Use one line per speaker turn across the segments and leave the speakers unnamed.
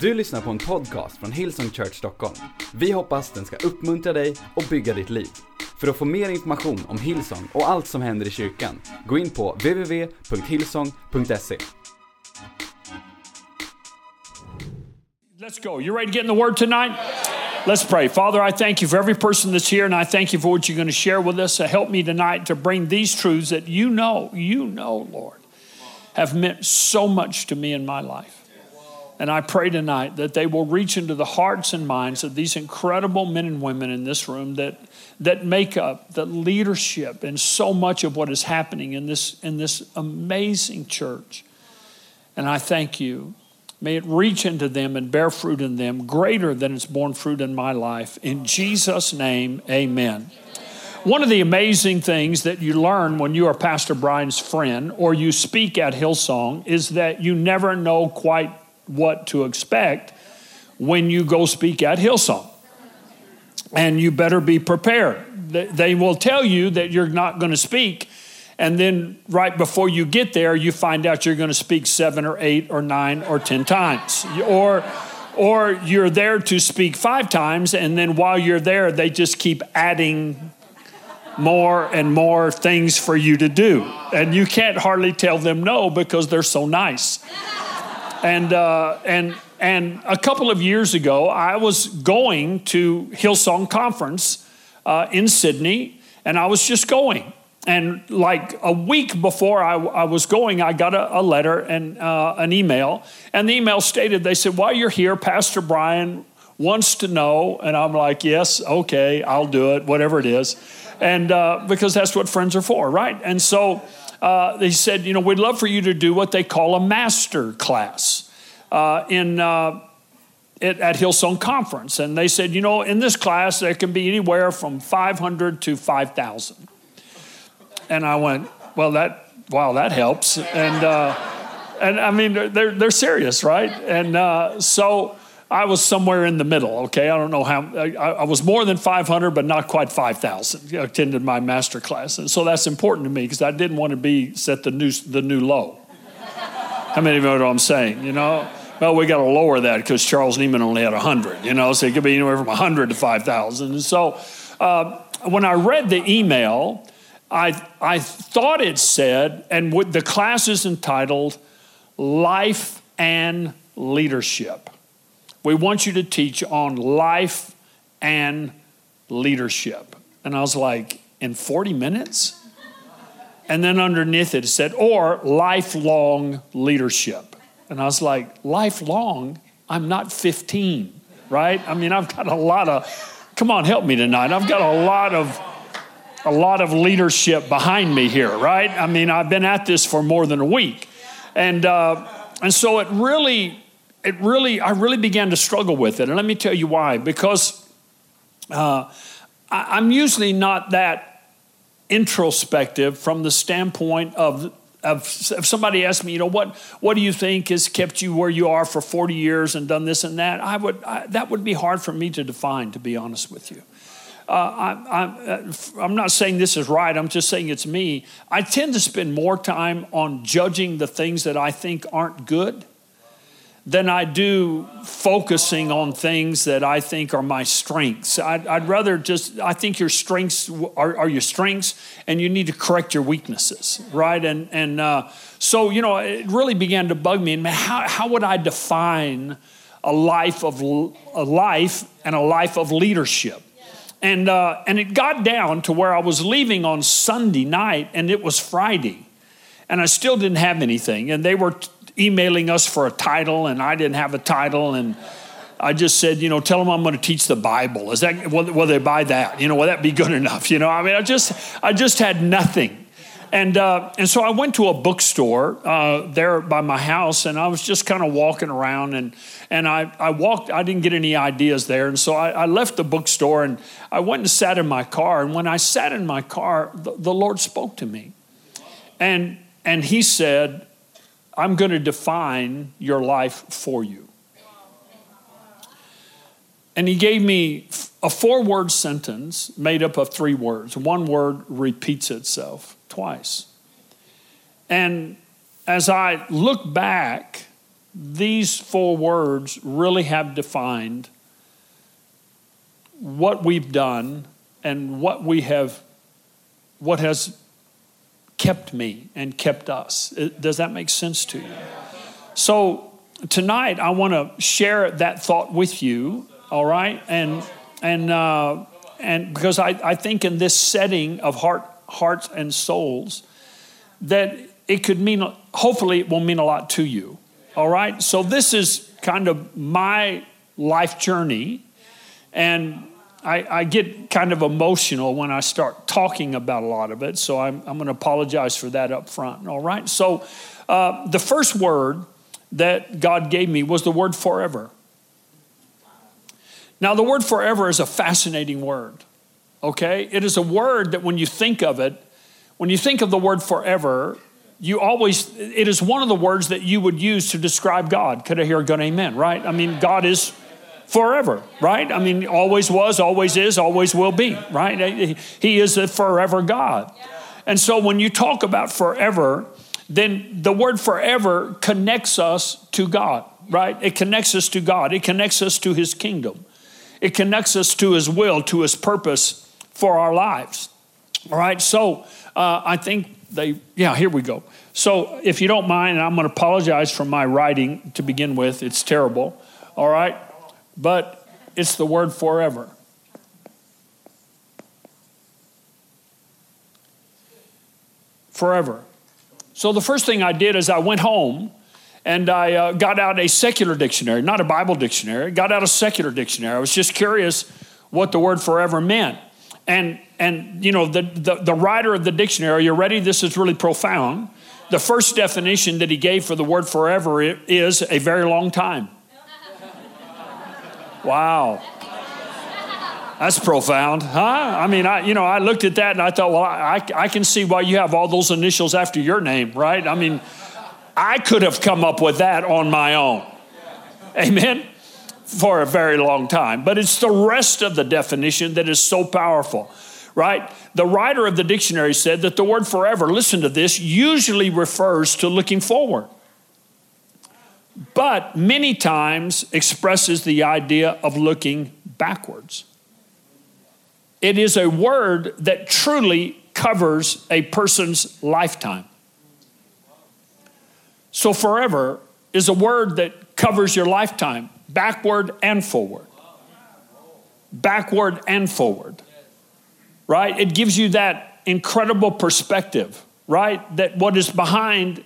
Du lyssnar på en podcast från Hillsong Church Stockholm. Vi hoppas den ska uppmuntra dig och bygga ditt liv. För att få mer information om Hillsong och allt som händer i kyrkan, gå in på www.hillsong.se.
Let's go. You ready to get in the Word tonight? Let's pray. Father, I thank you for every person that's here, and I thank you for what you're going to share with us. Uh, help me tonight to bring these truths that you know, you know, Lord, have meant so much to me in my life. And I pray tonight that they will reach into the hearts and minds of these incredible men and women in this room that, that make up the leadership and so much of what is happening in this, in this amazing church. And I thank you. May it reach into them and bear fruit in them greater than it's borne fruit in my life. In Jesus' name, amen. One of the amazing things that you learn when you are Pastor Brian's friend or you speak at Hillsong is that you never know quite what to expect when you go speak at Hillsong. And you better be prepared. They will tell you that you're not going to speak. And then right before you get there, you find out you're going to speak seven or eight or nine or 10 times. Or, or you're there to speak five times, and then while you're there, they just keep adding more and more things for you to do. And you can't hardly tell them no because they're so nice. And, uh, and, and a couple of years ago, I was going to Hillsong Conference uh, in Sydney, and I was just going. And like a week before I, I was going, I got a, a letter and uh, an email. And the email stated, they said, While you're here, Pastor Brian wants to know. And I'm like, Yes, okay, I'll do it, whatever it is. And uh, because that's what friends are for, right? And so uh, they said, You know, we'd love for you to do what they call a master class uh, in. Uh, it, at Hillsong Conference, and they said, you know, in this class there can be anywhere from 500 to 5,000. And I went, well, that wow, that helps. And uh, and I mean, they're they're serious, right? And uh, so I was somewhere in the middle. Okay, I don't know how. I, I was more than 500, but not quite 5,000. Attended my master class, and so that's important to me because I didn't want to be set the new the new low. How many of you know what I'm saying? You know. Well, we got to lower that because Charles Nieman only had 100, you know, so it could be anywhere from 100 to 5,000. And so uh, when I read the email, I, I thought it said, and the class is entitled Life and Leadership. We want you to teach on life and leadership. And I was like, in 40 minutes? And then underneath it, it said, or lifelong leadership. And I was like, lifelong? I'm not 15, right? I mean, I've got a lot of, come on, help me tonight. I've got a lot of a lot of leadership behind me here, right? I mean, I've been at this for more than a week, and uh, and so it really, it really, I really began to struggle with it, and let me tell you why. Because uh, I, I'm usually not that introspective from the standpoint of of if somebody asked me, you know, what what do you think has kept you where you are for 40 years and done this and that? I would I, that would be hard for me to define, to be honest with you. Uh, I, am not saying this is right, I'm just saying it's me. I tend to spend more time on judging the things that I think aren't good than I do focusing on things that I think are my strengths. I'd, I'd rather just, I think your strengths are, are, your strengths and you need to correct your weaknesses, right? And, and uh, so, you know, it really began to bug me. And man, how, how would I define a life of a life and a life of leadership? And, uh, and it got down to where I was leaving on Sunday night and it was Friday. And I still didn't have anything. And they were emailing us for a title and I didn't have a title. And I just said, you know, tell them I'm going to teach the Bible. Is that, will, will they buy that? You know, will that be good enough? You know, I mean, I just, I just had nothing. And, uh, and so I went to a bookstore uh, there by my house, and I was just kind of walking around, and, and I, I walked, I didn't get any ideas there. And so I, I, left the bookstore and I went and sat in my car. And when I sat in my car, the, the Lord spoke to me. And, and He said, I'm going to define your life for you. And He gave me a four word sentence made up of three words. One word repeats itself twice. And as I look back, these four words really have defined what we've done and what we have, what has kept me and kept us. Does that make sense to you? So tonight I want to share that thought with you. All right, and and uh, and because I, I think in this setting of heart hearts and souls that it could mean hopefully it will mean a lot to you. All right, so this is kind of my life journey, and I, I, get kind of emotional when I start talking about a lot of it, so I'm, I'm going to apologize for that up front. All right? So, uh, the first word that God gave me was the word forever. Now, the word forever is a fascinating word, okay? It is a word that when you think of it, when you think of the word forever, you always, it is one of the words that you would use to describe God. Could I hear a good amen, right? I mean, God is forever, right? I mean, always was, always is, always will be, right? He is a forever God. And so when you talk about forever, then the word forever connects us to God, right? It connects us to God, it connects us to His kingdom, it connects us to His will, to His purpose for our lives. All right, so uh, I think they, yeah, here we go. So if you don't mind, I'm going to apologize for my writing to begin with, it's terrible. All right, but it's the word forever. Forever. So the first thing I did is I went home and I uh, got out a secular dictionary, not a Bible dictionary, got out a secular dictionary. I was just curious what the word forever meant. And, and you know, the, the, the writer of the dictionary, are you ready? This is really profound. The first definition that he gave for the word forever is a very long time. Wow. That's profound, huh? I mean, I, you know, I looked at that and I thought, well, I, I can see why you have all those initials after your name, right? I mean, I could have come up with that on my own. Amen? For a very long time. But it's the rest of the definition that is so powerful, right? The writer of the dictionary said that the word forever, listen to this, usually refers to looking forward but many times expresses the idea of looking backwards. It is a word that truly covers a person's lifetime. So, forever is a word that covers your lifetime, backward and forward. Backward and forward, right? It gives you that incredible perspective, right? That what is behind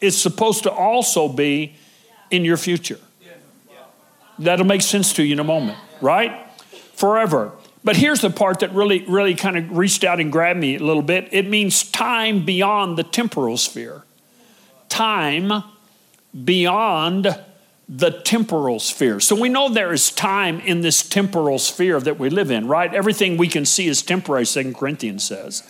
is supposed to also be in your future. That'll make sense to you in a moment, right? Forever. But here's the part that really, really kind of reached out and grabbed me a little bit. It means time beyond the temporal sphere. Time beyond the temporal sphere. So we know there is time in this temporal sphere that we live in, right? Everything we can see is temporary, Second Corinthians says.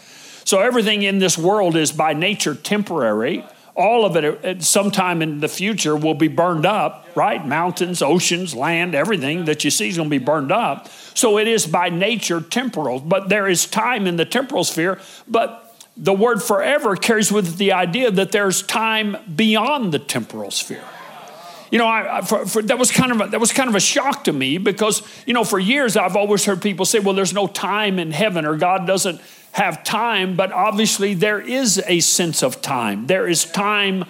So everything in this world is by nature temporary all of it at some time in the future will be burned up, right? Mountains, oceans, land, everything that you see is going to be burned up. So it is by nature temporal, but there is time in the temporal sphere. But the word forever carries with it the idea that there's time beyond the temporal sphere. You know, I, for, for, that was kind of a, that was kind of a shock to me because you know for years I've always heard people say, "Well, there's no time in heaven, or God doesn't have time, but obviously there is a sense of time. There is time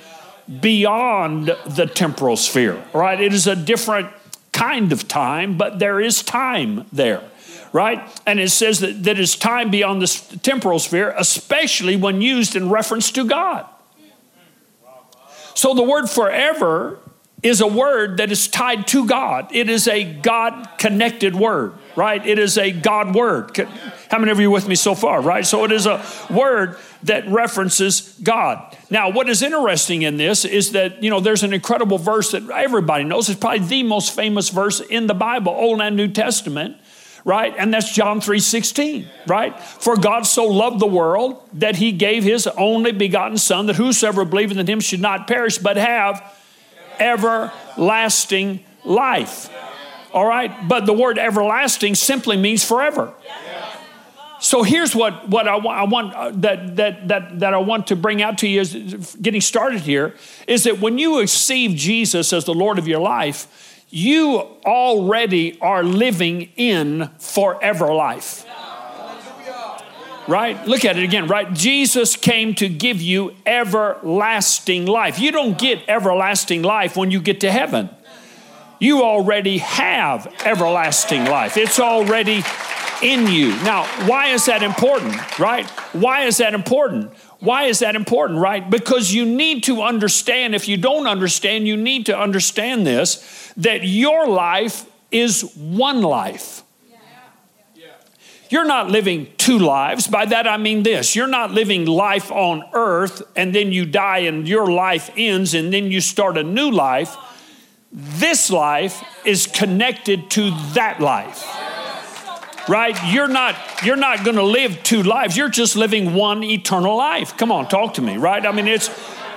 beyond the temporal sphere, right? It is a different kind of time, but there is time there, right? And it says that that is time beyond the temporal sphere, especially when used in reference to God. So the word forever is a word that is tied to God. It is a God connected word, right? It is a God word. How many of you with me so far, right? So it is a word that references God. Now, what is interesting in this is that, you know, there's an incredible verse that everybody knows. It's probably the most famous verse in the Bible, Old and New Testament right and that's john 3.16 right for god so loved the world that he gave his only begotten son that whosoever believeth in him should not perish but have everlasting life. All right? But the word everlasting simply means forever. so here's what, what I I want uh, that, that, that, that I want to bring out to you is getting started here is that when you receive Jesus as the Lord of your life, you already are living in forever life. Right? Look at it again, right? Jesus came to give you everlasting life. You don't get everlasting life when you get to heaven. You already have everlasting life. It's already in you. Now, why is that important, right? Why is that important? Why is that important, right? Because you need to understand, if you don't understand, you need to understand this that your life is one life. You're not living two lives. By that I mean this. You're not living life on earth and then you die and your life ends and then you start a new life. This life is connected to that life. Right? You're not you're not going to live two lives. You're just living one eternal life. Come on talk to me right? I mean it's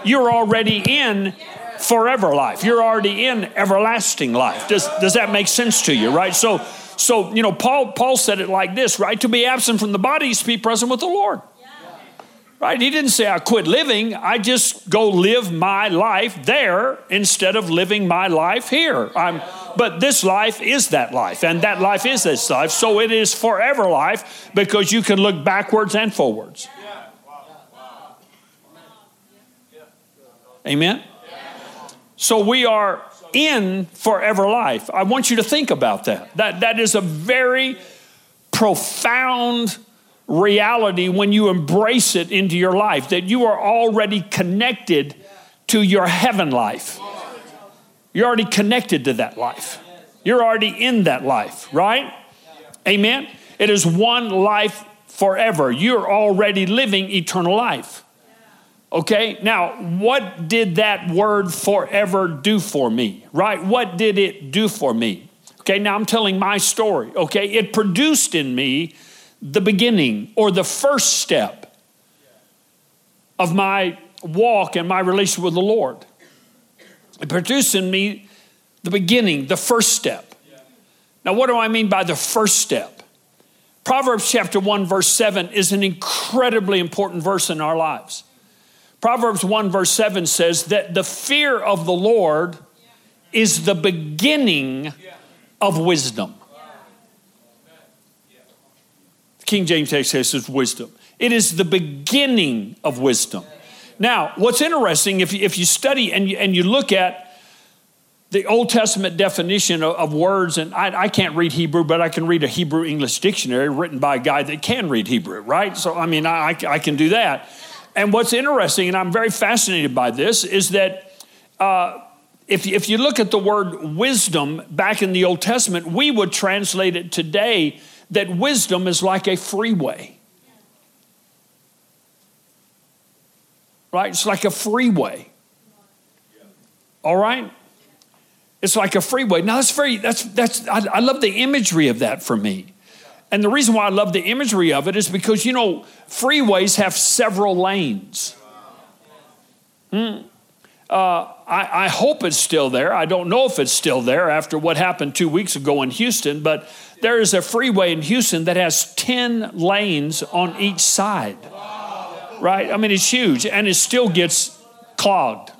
you're already in forever life. You're already in everlasting life. Does does that make sense to you right? So so you know paul paul said it like this right to be absent from the body is to be present with the lord Right? He didn't say I quit living. I just go live my life there instead of living my life here. I'm, but this life is that life, and that life is this life. So it is forever life because you can look backwards and forwards. Amen? So we are in forever life. I want you to think about that. That, that is a very profound reality when you embrace it into your life, that you are already connected to your heaven life. You're already connected to that life. You're already in that life, right? Amen. It is one life forever. You're already living eternal life. Okay, now what did that word forever do for me? Right? What did it do for me? Okay, now I'm telling my story. Okay, it produced in me the beginning or the first step of my walk and my relation with the Lord. It produced in me the beginning, the first step. Now, what do I mean by the first step? Proverbs chapter 1, verse 7 is an incredibly important verse in our lives. Proverbs 1, verse 7 says that the fear of the Lord is the beginning of wisdom. King James text says wisdom. It is the beginning of wisdom. Now, what's interesting, if you, if you study and you, and you look at the Old Testament definition of, of words, and I, I, can't read Hebrew, but I can read a Hebrew English dictionary written by a guy that can read Hebrew, right? So, I mean, I, I can do that. And what's interesting, and I'm very fascinated by this, is that uh, if, if you look at the word wisdom back in the Old Testament, we would translate it today that wisdom is like a freeway. Right? It's like a freeway. All right? It's like a freeway. Now that's very that's that's I, I love the imagery of that for me. And the reason why I love the imagery of it is because you know freeways have several lanes. Hmm. Uh, I, I, hope it's still there. I don't know if it's still there after what happened two weeks ago in Houston, but there is a freeway in Houston that has 10 lanes on each side. Right? I mean, it's huge and it still gets clogged.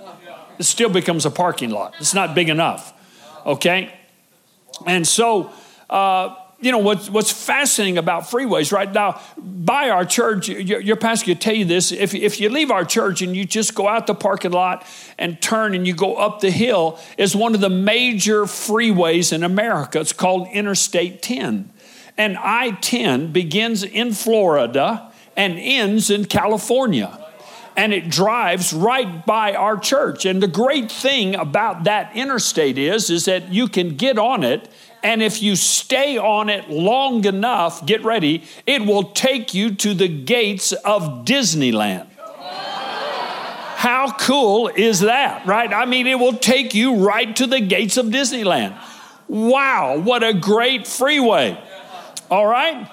It still becomes a parking lot. It's not big enough. Okay? And so, uh, you know what's, what's fascinating about freeways right now by our church your, your pastor could tell you this if, if you leave our church and you just go out the parking lot and turn and you go up the hill is one of the major freeways in america. It's called interstate 10 and i-10 begins in florida and ends in california. And it drives right by our church. And the great thing about that interstate is is that you can get on it and if you stay on it long enough, get ready, it will take you to the gates of Disneyland. How cool is that, right? I mean, it will take you right to the gates of Disneyland. Wow, what a great freeway. All right?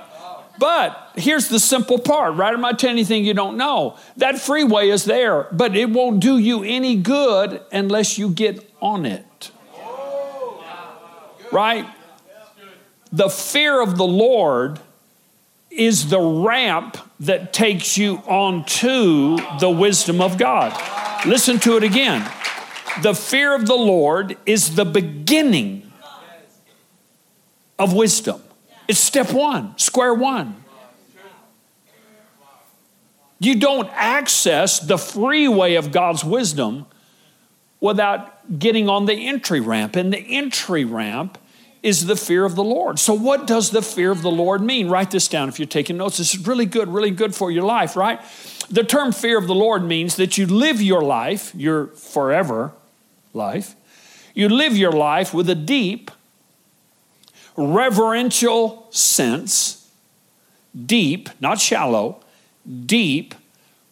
But here's the simple part, right? I'm not telling you anything you don't know. That freeway is there, but it won't do you any good unless you get on it. Right? The fear of the Lord is the ramp that takes you onto the wisdom of God. Listen to it again. The fear of the Lord is the beginning of wisdom. It's step one, square one. You don't access the freeway of God's wisdom without getting on the entry ramp. And the entry ramp is the fear of the Lord. So, what does the fear of the Lord mean? Write this down if you're taking notes. This is really good, really good for your life, right? The term fear of the Lord means that you live your life, your forever life, you live your life with a deep, reverential sense, deep, not shallow, deep,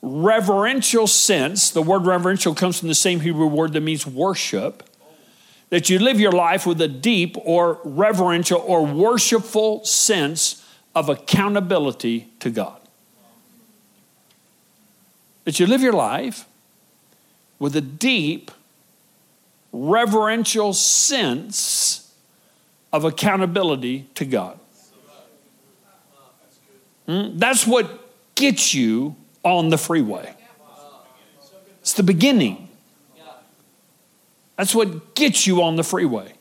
reverential sense. The word reverential comes from the same Hebrew word that means worship. That you live your life with a deep or reverential or worshipful sense of accountability to God. That you live your life with a deep, reverential sense of accountability to God. Hmm? That's what gets you on the freeway. It's the beginning. That's what gets you on the freeway.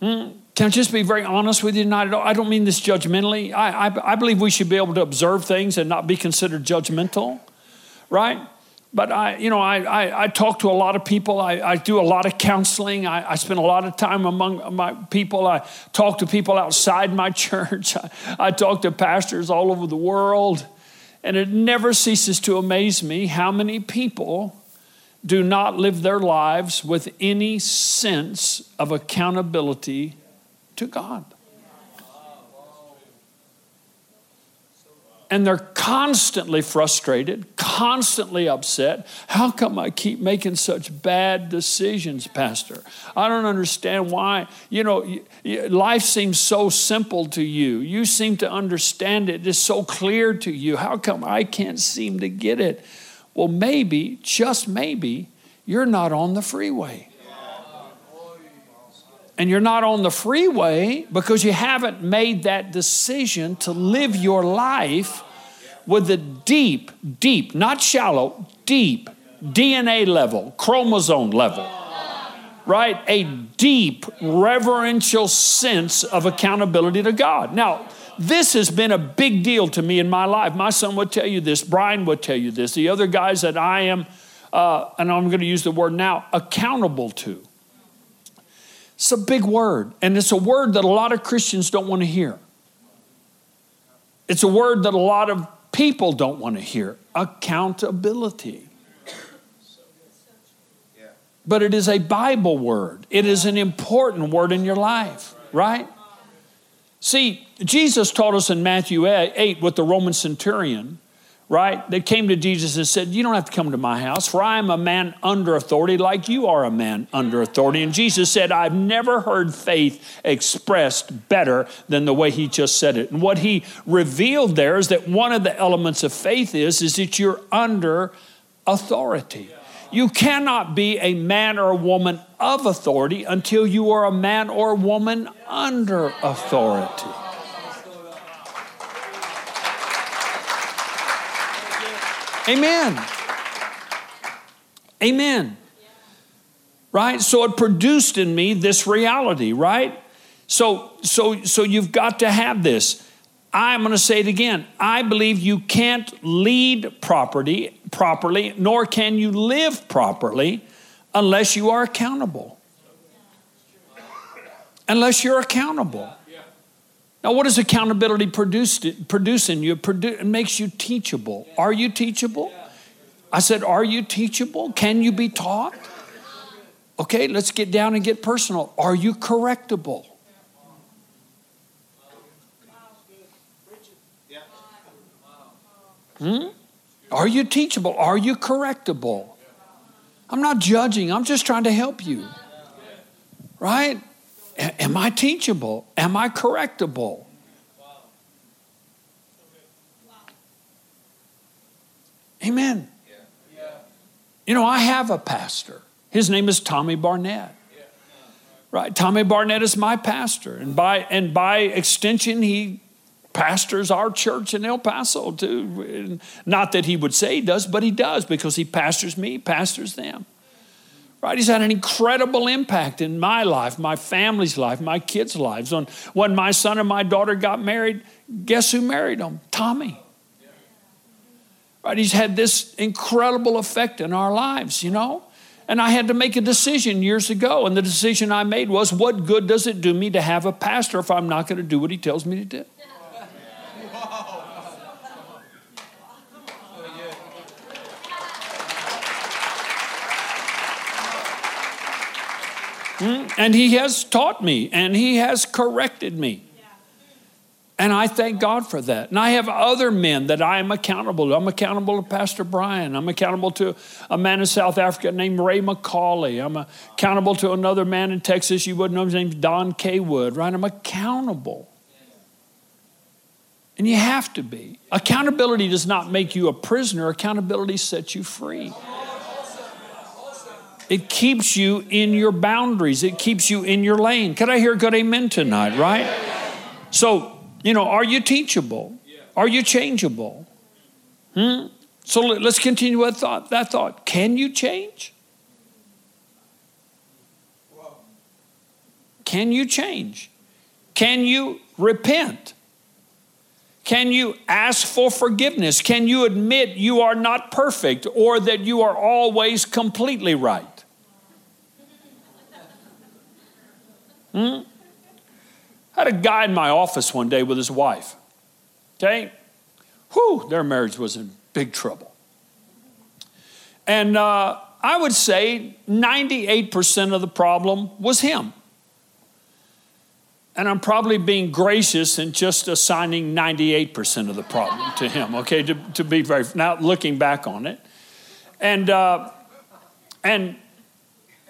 Hmm? Can I just be very honest with you tonight? I don't mean this judgmentally. I, I, I believe we should be able to observe things and not be considered judgmental, right? But I, you know, I, I, I, talk to a lot of people. I, I do a lot of counseling. I, I, spend a lot of time among my people. I talk to people outside my church. I, I talk to pastors all over the world. And it never ceases to amaze me how many people do not live their lives with any sense of accountability to God. and they're constantly frustrated, constantly upset. How come I keep making such bad decisions, Pastor? I don't understand why. You know, life seems so simple to you. You seem to understand it. It's so clear to you. How come I can't seem to get it? Well, maybe, just maybe, you're not on the freeway. And you're not on the freeway because you haven't made that decision to live your life with a deep, deep, not shallow, deep DNA level, chromosome level, right? A deep reverential sense of accountability to God. Now, this has been a big deal to me in my life. My son would tell you this, Brian would tell you this, the other guys that I am, uh, and I'm going to use the word now, accountable to. It's a big word, and it's a word that a lot of Christians don't want to hear. It's a word that a lot of people don't want to hear accountability. But it is a Bible word, it is an important word in your life, right? See, Jesus taught us in Matthew 8 with the Roman centurion right? They came to Jesus and said, You don't have to come to my house, for I am a man under authority, like you are a man under authority. And Jesus said, I've never heard faith expressed better than the way he just said it. And what he revealed there is that one of the elements of faith is, is that you're under authority. You cannot be a man or a woman of authority until you are a man or woman under authority. Amen. Amen. Right? So it produced in me this reality, right? So so so you've got to have this. I'm going to say it again. I believe you can't lead property properly, nor can you live properly unless you are accountable. Unless you're accountable. Now, what does accountability produce, produce in you? It makes you teachable. Are you teachable? I said, Are you teachable? Can you be taught? Okay, let's get down and get personal. Are you correctable? Hmm? Are you teachable? Are you correctable? I'm not judging, I'm just trying to help you. Right? Am I teachable? Am I correctable? Amen. You know, I have a pastor. His name is Tommy Barnett. Right? Tommy Barnett is my pastor. And by, and by extension, he pastors our church in El Paso too. Not that he would say he does, but he does because he pastors me, pastors them. Right? He's had an incredible impact in my life, my family's life, my kids' lives. When, when my son and my daughter got married, guess who married them? Tommy. Right? He's had this incredible effect in our lives, you know? And I had to make a decision years ago. And the decision I made was what good does it do me to have a pastor if I'm not going to do what he tells me to do? Hmm? And he has taught me and he has corrected me. And I thank God for that. And I have other men that I am accountable to. I'm accountable to Pastor Brian. I'm accountable to a man in South Africa named Ray McCauley. I'm accountable to another man in Texas. You wouldn't know his name, Don K. Wood, right? I'm accountable. And you have to be. Accountability does not make you a prisoner, accountability sets you free. It keeps you in your boundaries, it keeps you in your lane. Can I hear a good amen tonight, right? So, you know, are you teachable? Are you changeable? Hmm? So let's continue with thought, that thought. Can you change? Can you change? Can you repent? Can you ask for forgiveness? Can you admit you are not perfect or that you are always completely right? Hmm? I had a guy in my office one day with his wife. Okay? Whew, their marriage was in big trouble. And uh, I would say 98% of the problem was him. And I'm probably being gracious and just assigning 98% of the problem to him, okay, to, to be very, now looking back on it. And, uh, and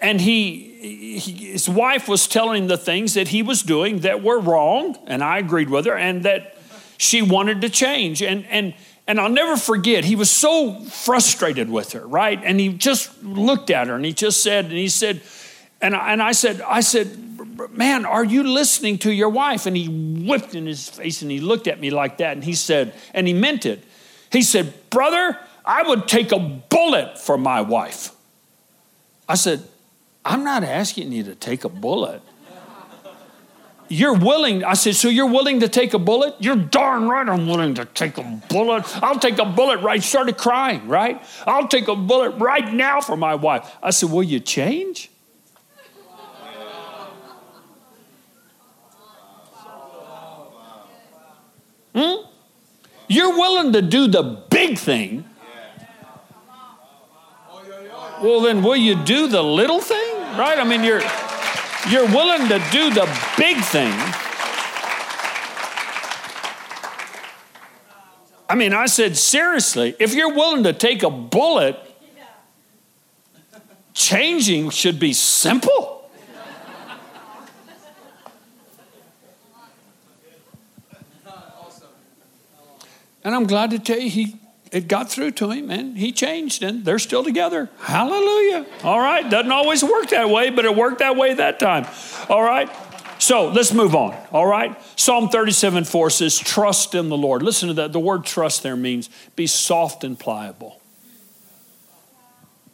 and he, he, his wife was telling him the things that he was doing that were wrong and i agreed with her and that she wanted to change. And and and i'll never forget he was so frustrated with her right? And he just looked at her and he just said and he said and I, and I said i said man are you listening to your wife? And he whipped in his face and he looked at me like that and he said and he meant it. He said brother i would take a bullet for my wife. I said I'm not asking you to take a bullet. You're willing, I said, so you're willing to take a bullet? You're darn right I'm willing to take a bullet. I'll take a bullet right, started crying, right? I'll take a bullet right now for my wife. I said, will you change? Hmm? You're willing to do the big thing. Well, then will you do the little thing? right? I mean, you're, you're willing to do the big thing. I mean, I said, seriously, if you're willing to take a bullet, changing should be simple. And I'm glad to tell you, he it got through to him and he changed and they're still together. Hallelujah. All right. Doesn't always work that way, but it worked that way that time. All right. So let's move on. All right. Psalm 37 4 says, Trust in the Lord. Listen to that. The word trust there means be soft and pliable.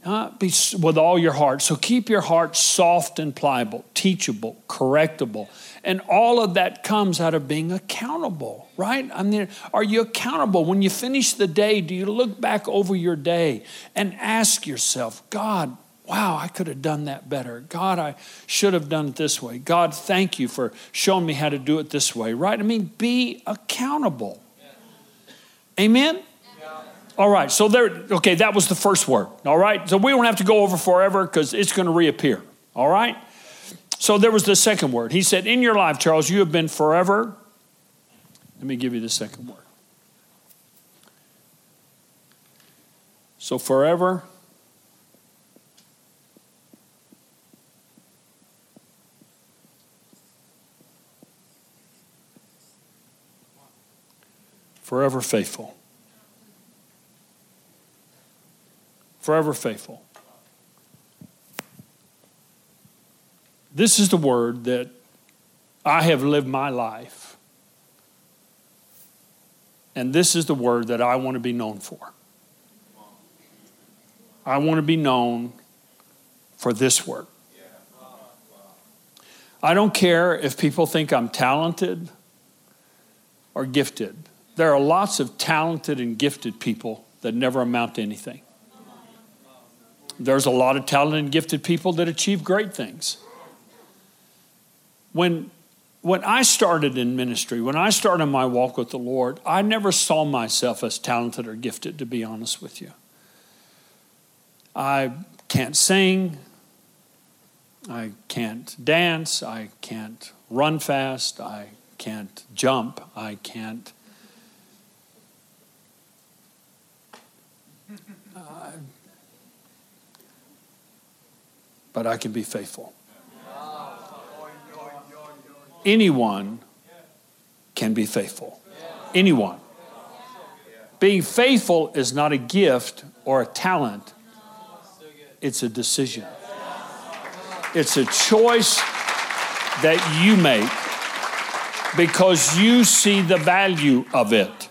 Uh, be with all your heart. So keep your heart soft and pliable, teachable, correctable. And all of that comes out of being accountable, right? I mean, are you accountable? When you finish the day, do you look back over your day and ask yourself, God, wow, I could have done that better. God, I should have done it this way. God, thank you for showing me how to do it this way, right? I mean, be accountable. Amen? All right, so there, okay, that was the first word. All right, so we don't have to go over forever because it's going to reappear. All right, so there was the second word. He said, In your life, Charles, you have been forever. Let me give you the second word. So, forever. Forever faithful. Forever faithful. This is the word that I have lived my life And this is the word that I want to be known for. I want to be known for this word. I don't care if people think I'm talented or gifted. There are lots of talented and gifted people that never amount to anything. There's a lot of talented and gifted people that achieve great things. When, when I started in ministry, when I started my walk with the Lord, I never saw myself as talented or gifted, to be honest with you. I can't sing. I can't dance. I can't run fast. I can't jump. I can't. But I can be faithful. Anyone can be faithful. Anyone. Being faithful is not a gift or a talent, it's a decision. It's a choice that you make because you see the value of it.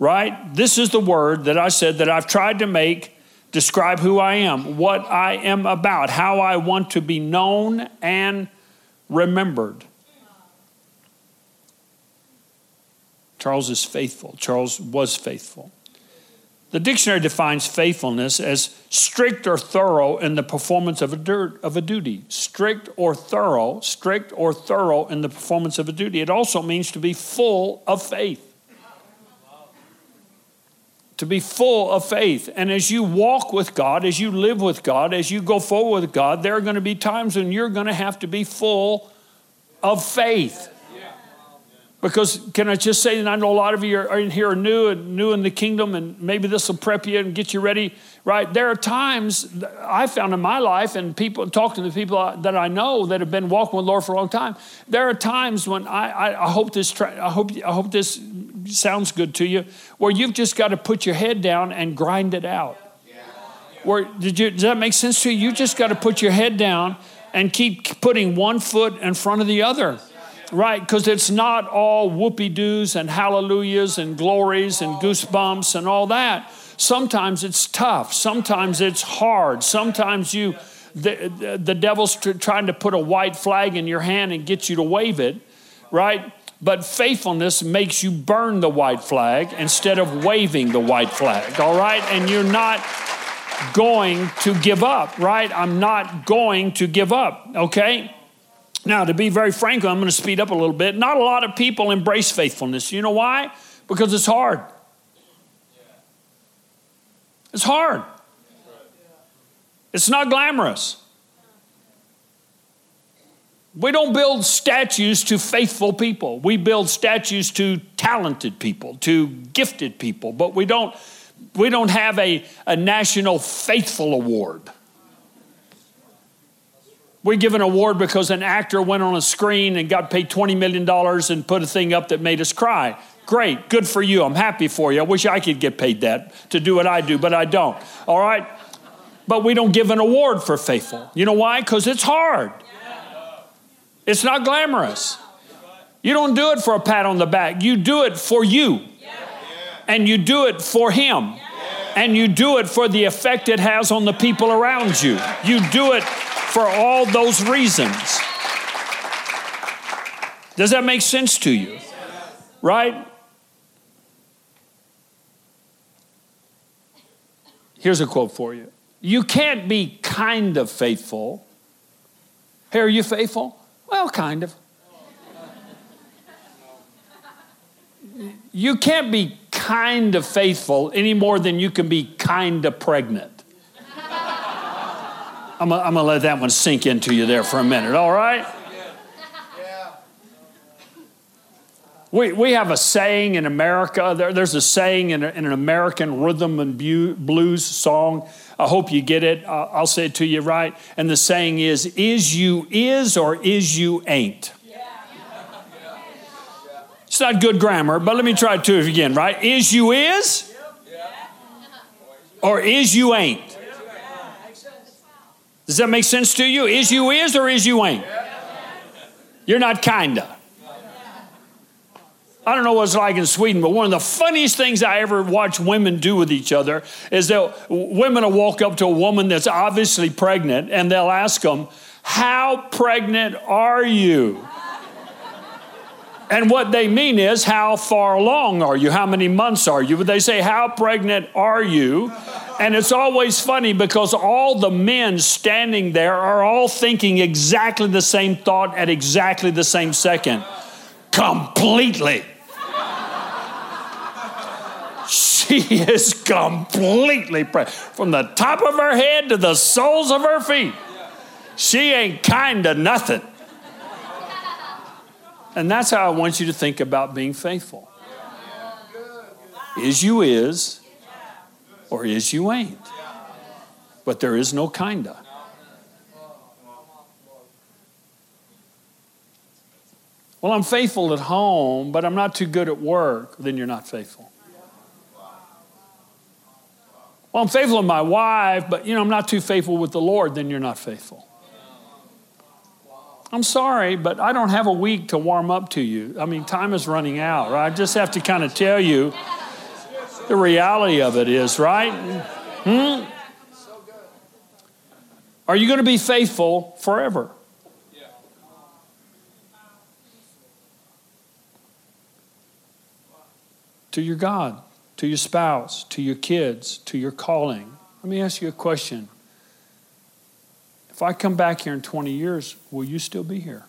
Right? This is the word that I said that I've tried to make describe who I am, what I am about, how I want to be known and remembered. Charles is faithful. Charles was faithful. The dictionary defines faithfulness as strict or thorough in the performance of a, dur- of a duty. Strict or thorough, strict or thorough in the performance of a duty. It also means to be full of faith. To be full of faith. And as you walk with God, as you live with God, as you go forward with God, there are going to be times when you're going to have to be full of faith. Because can I just say that I know a lot of you are in here are new and new in the kingdom, and maybe this will prep you and get you ready, right? There are times I found in my life, and people talking to the people that I know that have been walking with the Lord for a long time. There are times when I, I, I hope this I hope I hope this sounds good to you, where you've just got to put your head down and grind it out. Where did you? Does that make sense to you? You just got to put your head down and keep putting one foot in front of the other. Right, because it's not all whoopie doos and hallelujahs and glories and goosebumps and all that. Sometimes it's tough. Sometimes it's hard. Sometimes you, the, the devil's trying to put a white flag in your hand and get you to wave it, right? But faithfulness makes you burn the white flag instead of waving the white flag, all right? And you're not going to give up, right? I'm not going to give up, okay? Now, to be very frank, I'm going to speed up a little bit. Not a lot of people embrace faithfulness. You know why? Because it's hard. It's hard. It's not glamorous. We don't build statues to faithful people. We build statues to talented people, to gifted people, but we don't, we don't have a, a national faithful award. We give an award because an actor went on a screen and got paid $20 million and put a thing up that made us cry. Great, good for you. I'm happy for you. I wish I could get paid that to do what I do, but I don't. All right? But we don't give an award for faithful. You know why? Because it's hard. It's not glamorous. You don't do it for a pat on the back, you do it for you. And you do it for Him. And you do it for the effect it has on the people around you. You do it for all those reasons. Does that make sense to you? Right? Here's a quote for you You can't be kind of faithful. Hey, are you faithful? Well, kind of. You can't be kind of faithful any more than you can be kind of pregnant. I'm going to let that one sink into you there for a minute, all right? We, we have a saying in America, there, there's a saying in, a, in, an American rhythm and blues song. I hope you get it. Uh, I'll say it to you right. And the saying is, is you is or is you ain't. It's not good grammar, but let me try it to it again, right? Is you is or is you ain't. Does that make sense to you? Is you is or is you ain't? You're not kinda. I don't know what it's like in Sweden, but one of the funniest things I ever watch women do with each other is that women will walk up to a woman that's obviously pregnant and they'll ask them, How pregnant are you? And what they mean is, How far along are you? How many months are you? But they say, How pregnant are you? And it's always funny because all the men standing there are all thinking exactly the same thought at exactly the same second. Completely. She is completely pregnant. From the top of her head to the soles of her feet. She ain't kind of nothing. And that's how I want you to think about being faithful. Is you is, or is you ain't. But there is no kinda. Well, I'm faithful at home, but I'm not too good at work, then you're not faithful. Well, I'm faithful to my wife, but you know, I'm not too faithful with the Lord, then you're not faithful. I'm sorry, but I don't have a week to warm up to you. I mean, time is running out, right? I just have to kind of tell you the reality of it is, right? Hmm? Are you going to be faithful forever? To your God to your spouse, to your kids, to your calling. Let me ask you a question. If I come back here in 20 years, will you still be here?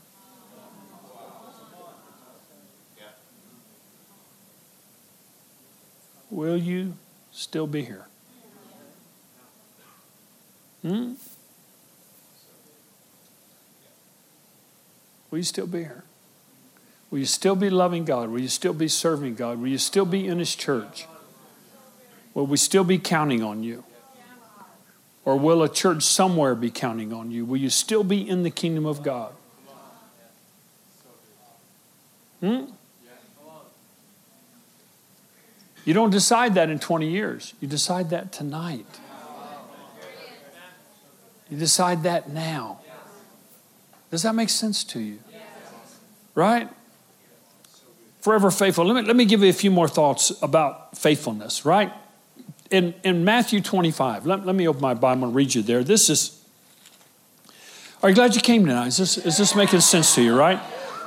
Will you still be here? Hmm? Will you still be here? Will you still be loving God? Will you still be serving God? Will you still be in His church? Will we still be counting on you? Or will a church somewhere be counting on you? Will you still be in the kingdom of God? Hmm? You don't decide that in 20 years. You decide that tonight. You decide that now. Does that make sense to you? Right? Forever faithful. Let me, let me give you a few more thoughts about faithfulness, right? In, in Matthew 25, let, let me open my Bible and read you there. This is, are you glad you came tonight? Is this, is this making sense to you, right?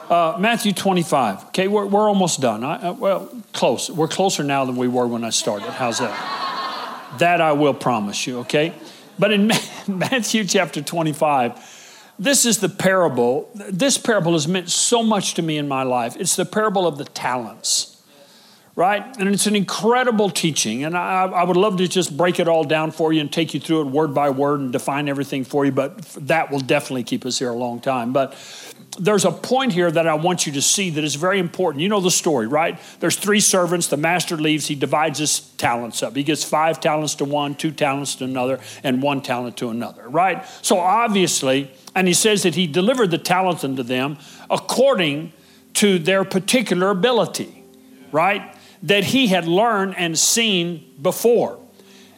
Uh, Matthew 25. Okay, we're, we're almost done. I, uh, well, close. We're closer now than we were when I started. How's that? that I will promise you, okay? But in Matthew chapter 25, this is the parable. This parable has meant so much to me in my life. It's the parable of the talents right? And it's an incredible teaching. And I, I, would love to just break it all down for you and take you through it word by word and define everything for you, but that will definitely keep us here a long time. But there's a point here that I want you to see that is very important. You know the story, right? There's three servants. The master leaves. He divides his talents up. He gives five talents to one, two talents to another, and one talent to another, right? So obviously, and he says that he delivered the talents unto them according to their particular ability, right? That he had learned and seen before.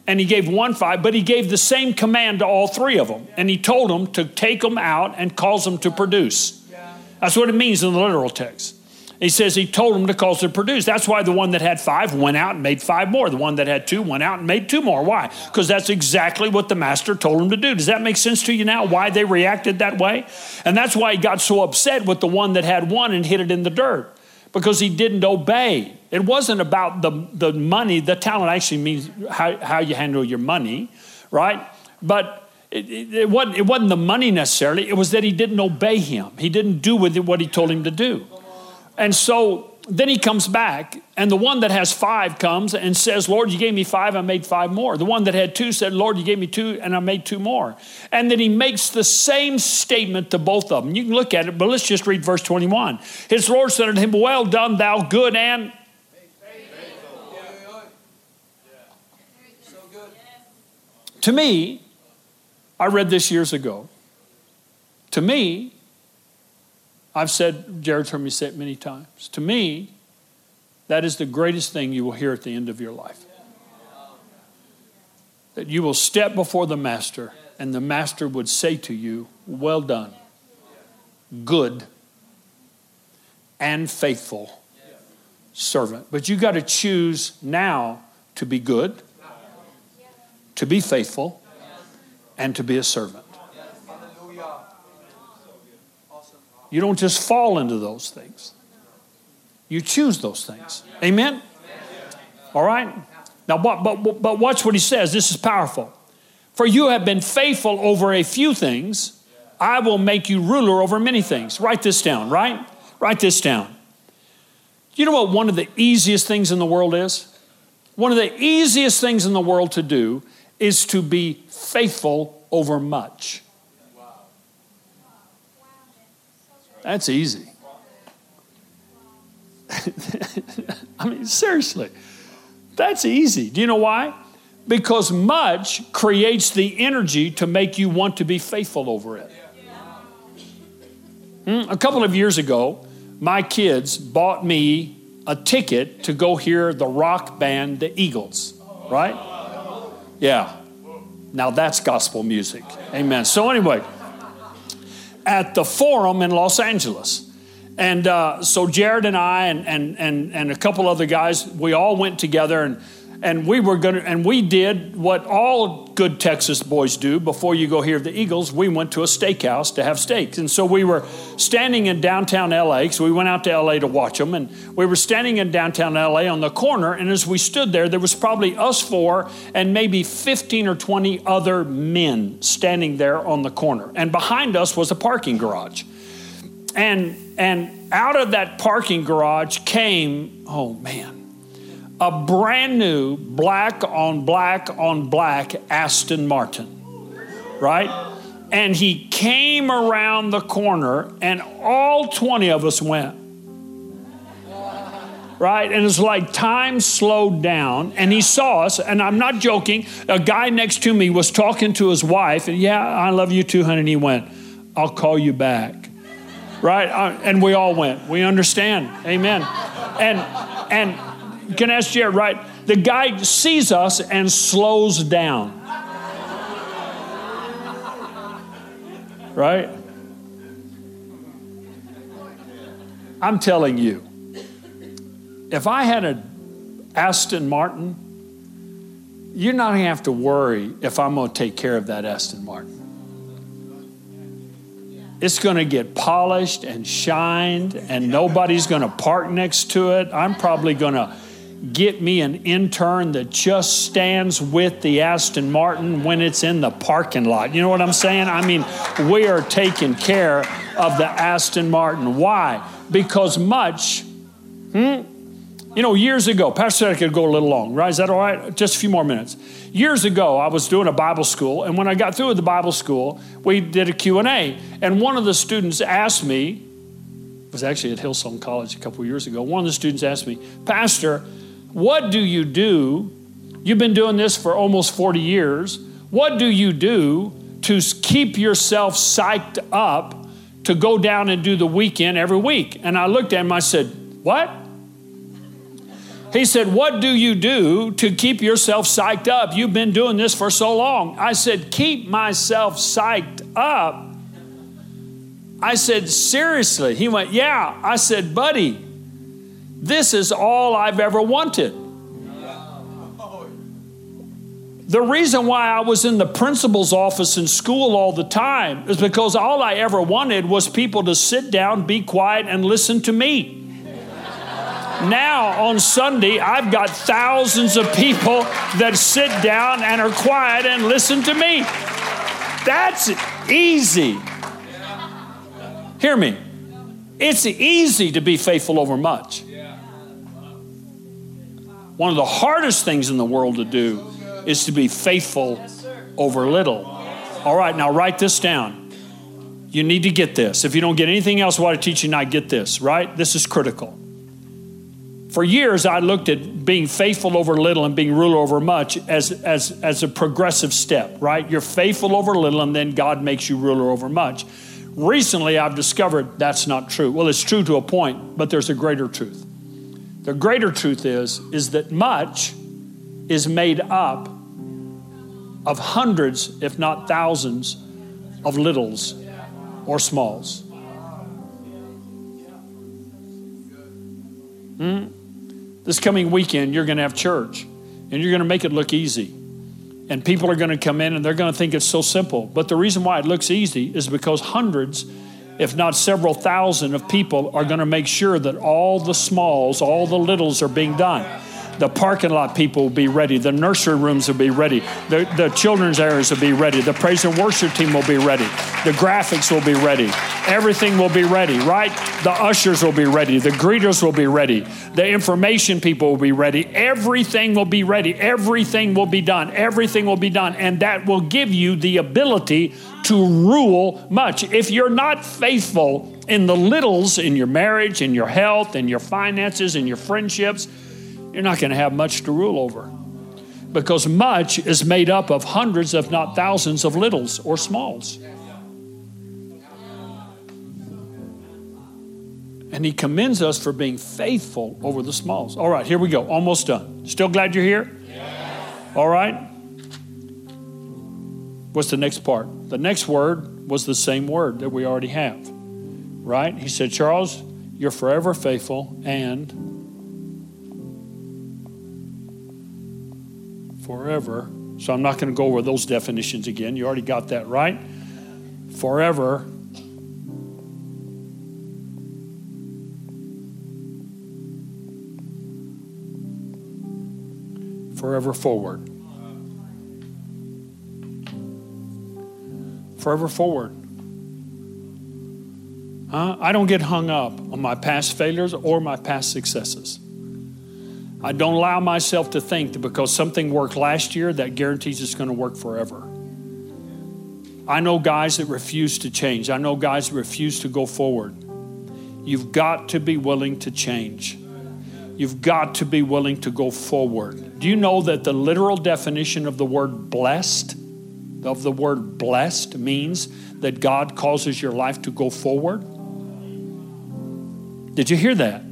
And he gave one five, but he gave the same command to all three of them. And he told them to take them out and cause them to produce. That's what it means in the literal text. He says he told them to cause them to produce. That's why the one that had five went out and made five more. The one that had two went out and made two more. Why? Because that's exactly what the master told him to do. Does that make sense to you now? Why they reacted that way? And that's why he got so upset with the one that had one and hid it in the dirt because he didn't obey. It wasn't about the, the money. The talent actually means how, how you handle your money, right? But it, it, it, wasn't, it wasn't the money necessarily. It was that he didn't obey him. He didn't do with it what he told him to do. And so then he comes back, and the one that has five comes and says, Lord, you gave me five, I made five more. The one that had two said, Lord, you gave me two, and I made two more. And then he makes the same statement to both of them. You can look at it, but let's just read verse 21. His Lord said unto him, Well done, thou good and To me, I read this years ago. To me, I've said, Jared's heard me say it many times. To me, that is the greatest thing you will hear at the end of your life. That you will step before the master, and the master would say to you, Well done, good and faithful servant. But you got to choose now to be good, to be faithful, and to be a servant. You don't just fall into those things. You choose those things. Amen? All right? Now, but, but, but watch what he says. This is powerful. For you have been faithful over a few things, I will make you ruler over many things. Write this down, right? Write this down. You know what one of the easiest things in the world is? One of the easiest things in the world to do is to be faithful over much. That's easy. I mean, seriously, that's easy. Do you know why? Because much creates the energy to make you want to be faithful over it. Hmm? A couple of years ago, my kids bought me a ticket to go hear the rock band, the Eagles, right? Yeah. Now that's gospel music. Amen. So, anyway, at the Forum in Los Angeles. And uh, so Jared and I and, and, and, and a couple other guys, we all went together and and we were going to, and we did what all good Texas boys do before you go hear the Eagles. We went to a steakhouse to have steaks. And so we were standing in downtown LA, so we went out to LA to watch them. And we were standing in downtown LA on the corner. And as we stood there, there was probably us four and maybe 15 or 20 other men standing there on the corner. And behind us was a parking garage. And, and out of that parking garage came, oh man, a brand new black on black on black Aston Martin, right? And he came around the corner, and all 20 of us went. Right? And it's like time slowed down, and he saw us, and I'm not joking. A guy next to me was talking to his wife, and yeah, I love you too, honey. And he went, I'll call you back. Right? Uh, and we all went. We understand. Amen. And, and, can ask Jared, right? The guy sees us and slows down. Right? I'm telling you, if I had an Aston Martin, you're not going to have to worry if I'm going to take care of that Aston Martin. It's going to get polished and shined, and nobody's going to park next to it. I'm probably going to get me an intern that just stands with the Aston Martin when it's in the parking lot. You know what I'm saying? I mean, we are taking care of the Aston Martin. Why? Because much, hmm? You know, years ago, Pastor said I could go a little long, right? Is that all right? Just a few more minutes. Years ago, I was doing a Bible school, and when I got through with the Bible school, we did a Q&A, and one of the students asked me, was actually at Hillsong College a couple years ago, one of the students asked me, Pastor, what do you do? You've been doing this for almost 40 years. What do you do to keep yourself psyched up to go down and do the weekend every week? And I looked at him, I said, What? He said, What do you do to keep yourself psyched up? You've been doing this for so long. I said, Keep myself psyched up. I said, Seriously? He went, Yeah. I said, Buddy, this is all I've ever wanted. The reason why I was in the principal's office in school all the time is because all I ever wanted was people to sit down, be quiet, and listen to me. Now, on Sunday, I've got thousands of people that sit down and are quiet and listen to me. That's easy. Hear me. It's easy to be faithful over much. One of the hardest things in the world to do is to be faithful over little. All right, now write this down. You need to get this. If you don't get anything else while I teach you tonight, get this, right? This is critical. For years, I looked at being faithful over little and being ruler over much as, as, as a progressive step, right? You're faithful over little, and then God makes you ruler over much. Recently, I've discovered that's not true. Well, it's true to a point, but there's a greater truth. The greater truth is, is that much is made up of hundreds, if not thousands, of littles or smalls. Hmm? This coming weekend, you're going to have church and you're going to make it look easy. And people are going to come in and they're going to think it's so simple. But the reason why it looks easy is because hundreds, if not several thousand, of people are going to make sure that all the smalls, all the littles are being done. The parking lot people will be ready. The nursery rooms will be ready. The, the children's areas will be ready. The praise and worship team will be ready. The graphics will be ready. Everything will be ready, right? The ushers will be ready. The greeters will be ready. The information people will be ready. Everything will be ready. Everything will be done. Everything will be done. And that will give you the ability to rule much. If you're not faithful in the littles in your marriage, in your health, in your finances, in your friendships, you're not going to have much to rule over. Because much is made up of hundreds, if not thousands, of littles or smalls. And he commends us for being faithful over the smalls. All right, here we go. Almost done. Still glad you're here? Yes. All right. What's the next part? The next word was the same word that we already have. Right? He said, Charles, you're forever faithful and forever. So I'm not going to go over those definitions again. You already got that right. Forever. Forever forward. Forever forward. Huh? I don't get hung up on my past failures or my past successes. I don't allow myself to think that because something worked last year, that guarantees it's going to work forever. I know guys that refuse to change. I know guys that refuse to go forward. You've got to be willing to change. You've got to be willing to go forward. Do you know that the literal definition of the word blessed, of the word blessed, means that God causes your life to go forward? Did you hear that?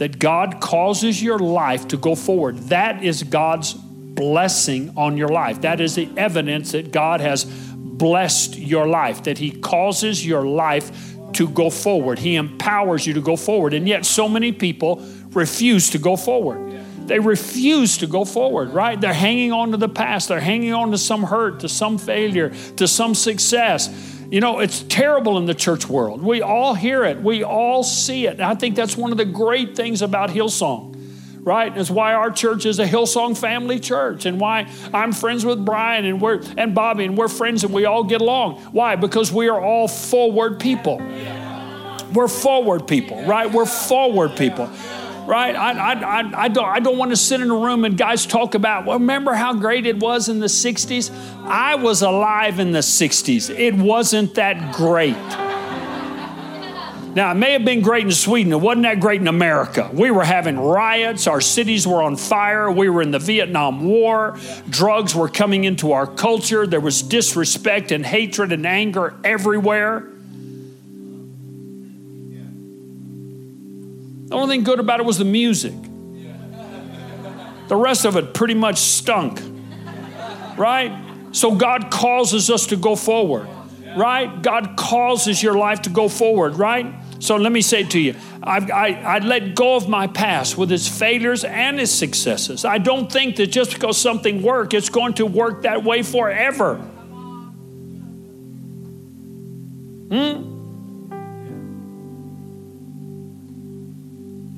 That God causes your life to go forward. That is God's blessing on your life. That is the evidence that God has blessed your life, that He causes your life to go forward. He empowers you to go forward. And yet, so many people refuse to go forward. They refuse to go forward, right? They're hanging on to the past. They're hanging on to some hurt, to some failure, to some success. You know, it's terrible in the church world. We all hear it, we all see it. And I think that's one of the great things about Hillsong right? It's why our church is a Hillsong family church, and why I'm friends with Brian and we're and Bobbie, and we're friends and we all get along. Why? Because we are all forward people. We're forward people, right? We're forward people right? I, I, I, I, don't, I don't want to sit in a room and guys talk about, well, remember how great it was in the 60s? I was alive in the 60s. It wasn't that great. Now, it may have been great in Sweden. It wasn't that great in America. We were having riots. Our cities were on fire. We were in the Vietnam War. Drugs were coming into our culture. There was disrespect and hatred and anger everywhere. The only thing good about it was the music. The rest of it pretty much stunk. Right? So God causes us to go forward. Right? God causes your life to go forward. Right? So let me say to you, I, I, I, let go of my past with its failures and its successes. I don't think that just because something worked, it's going to work that way forever. Hmm?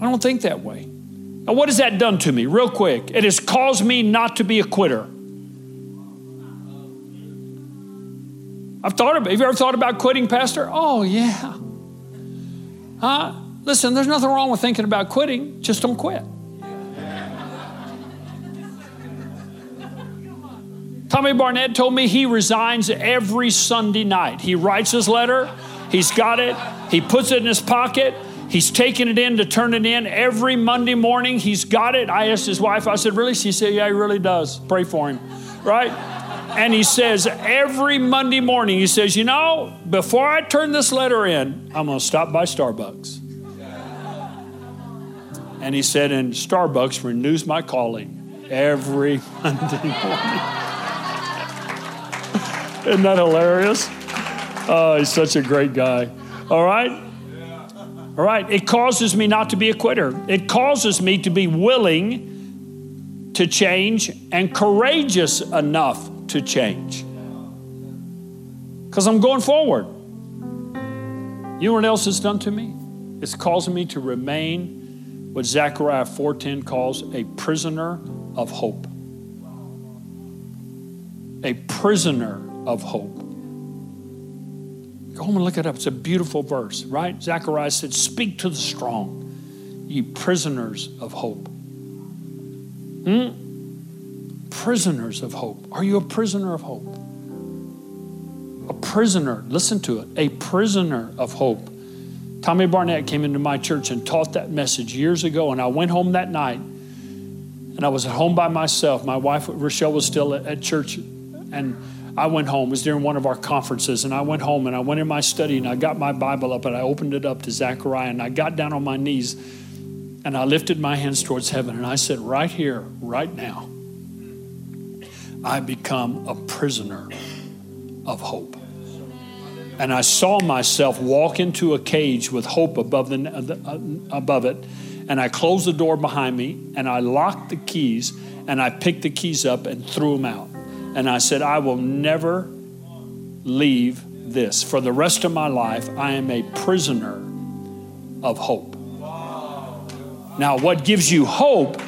I don't think that way. Now, what has that done to me? Real quick, it has caused me not to be a quitter. I've thought about. Have you ever thought about quitting, Pastor? Oh yeah. Huh? Listen, there's nothing wrong with thinking about quitting. Just don't quit. Tommy Barnett told me he resigns every Sunday night. He writes his letter, he's got it, he puts it in his pocket, He's taking it in to turn it in every Monday morning. He's got it. I asked his wife, I said, Really? She said, Yeah, he really does. Pray for him. Right? And he says, Every Monday morning, he says, You know, before I turn this letter in, I'm going to stop by Starbucks. And he said, And Starbucks renews my calling every Monday morning. Isn't that hilarious? Oh, he's such a great guy. All right? All right, it causes me not to be a quitter. It causes me to be willing to change and courageous enough to change. Because I'm going forward. You know what else it's done to me? It's causing me to remain what Zechariah 4:10 calls a prisoner of hope. A prisoner of hope. Go home and look it up. It's a beautiful verse, right? Zechariah said, Speak to the strong, ye prisoners of hope. Hmm? Prisoners of hope. Are you a prisoner of hope? A prisoner, listen to it, a prisoner of hope. Tommy Barnett came into my church and taught that message years ago, and I went home that night and I was at home by myself. My wife, Rochelle, was still at, at church, and I went home. It was during one of our conferences, and I went home and I went in my study and I got my Bible up and I opened it up to Zechariah and I got down on my knees and I lifted my hands towards heaven and I said, Right here, right now, I become a prisoner of hope. And I saw myself walk into a cage with hope above, the, uh, above it. And I closed the door behind me and I locked the keys and I picked the keys up and threw them out. And I said, I will never leave this. For the rest of my life, I am a prisoner of hope. Now, what gives you hope?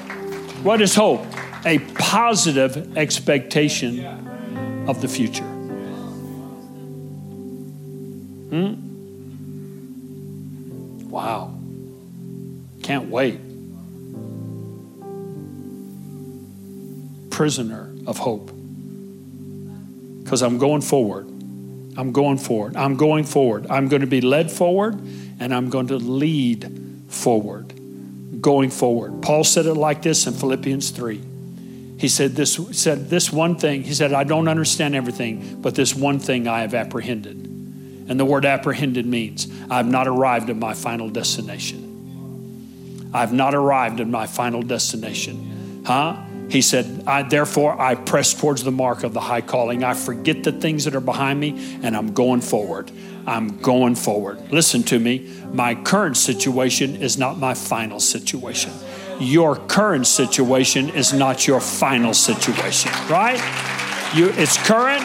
What is hope? A positive expectation of the future. Hmm? Wow. Can't wait. Prisoner of hope. Because I'm going forward. I'm going forward. I'm going forward. I'm going to be led forward and I'm going to lead forward. Going forward. Paul said it like this in Philippians 3. He said this said this one thing. He said, I don't understand everything, but this one thing I have apprehended. And the word apprehended means I've not arrived at my final destination. I've not arrived at my final destination. Huh? He said, I, Therefore, I press towards the mark of the high calling. I forget the things that are behind me, and I'm going forward. I'm going forward. Listen to me. My current situation is not my final situation. Your current situation is not your final situation, right? You, it's current,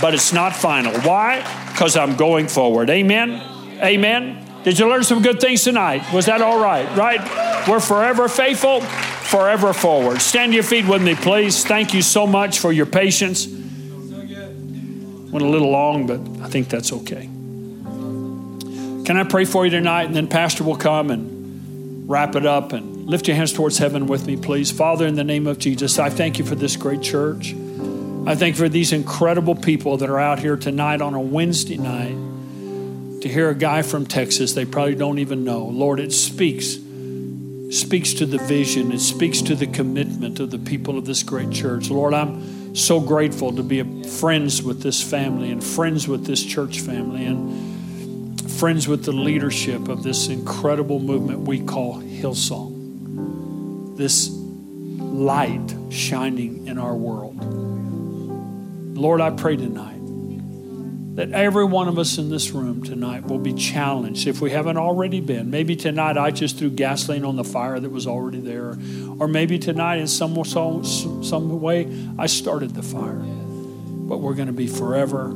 but it's not final. Why? Because I'm going forward. Amen? Amen? Did you learn some good things tonight? Was that all right? Right? We're forever faithful, forever forward. Stand to your feet with me, please. Thank you so much for your patience. Went a little long, but I think that's okay. Can I pray for you tonight? And then Pastor will come and wrap it up and lift your hands towards heaven with me, please. Father, in the name of Jesus, I thank you for this great church. I thank you for these incredible people that are out here tonight on a Wednesday night to hear a guy from Texas they probably don't even know. Lord, it speaks speaks to the vision, it speaks to the commitment of the people of this great church. Lord, I'm so grateful to be friends with this family and friends with this church family and friends with the leadership of this incredible movement we call Hillsong. This light shining in our world. Lord, I pray tonight that every one of us in this room tonight will be challenged. If we haven't already been. Maybe tonight I just threw gasoline on the fire that was already there, or maybe tonight in some, some, some way I started the fire. But we're going to be forever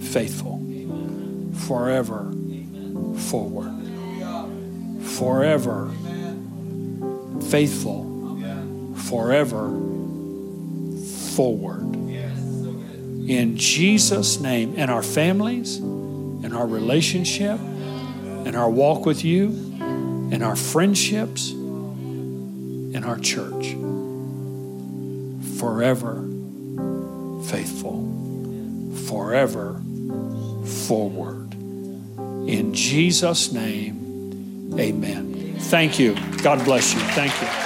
faithful, forever forward, forever faithful, forever forward in Jesus' name, in our families, in our relationship, in our walk with you, in our friendships, in our church. Forever faithful, forever forward. In Jesus' name, amen. Thank you. God bless you. Thank you.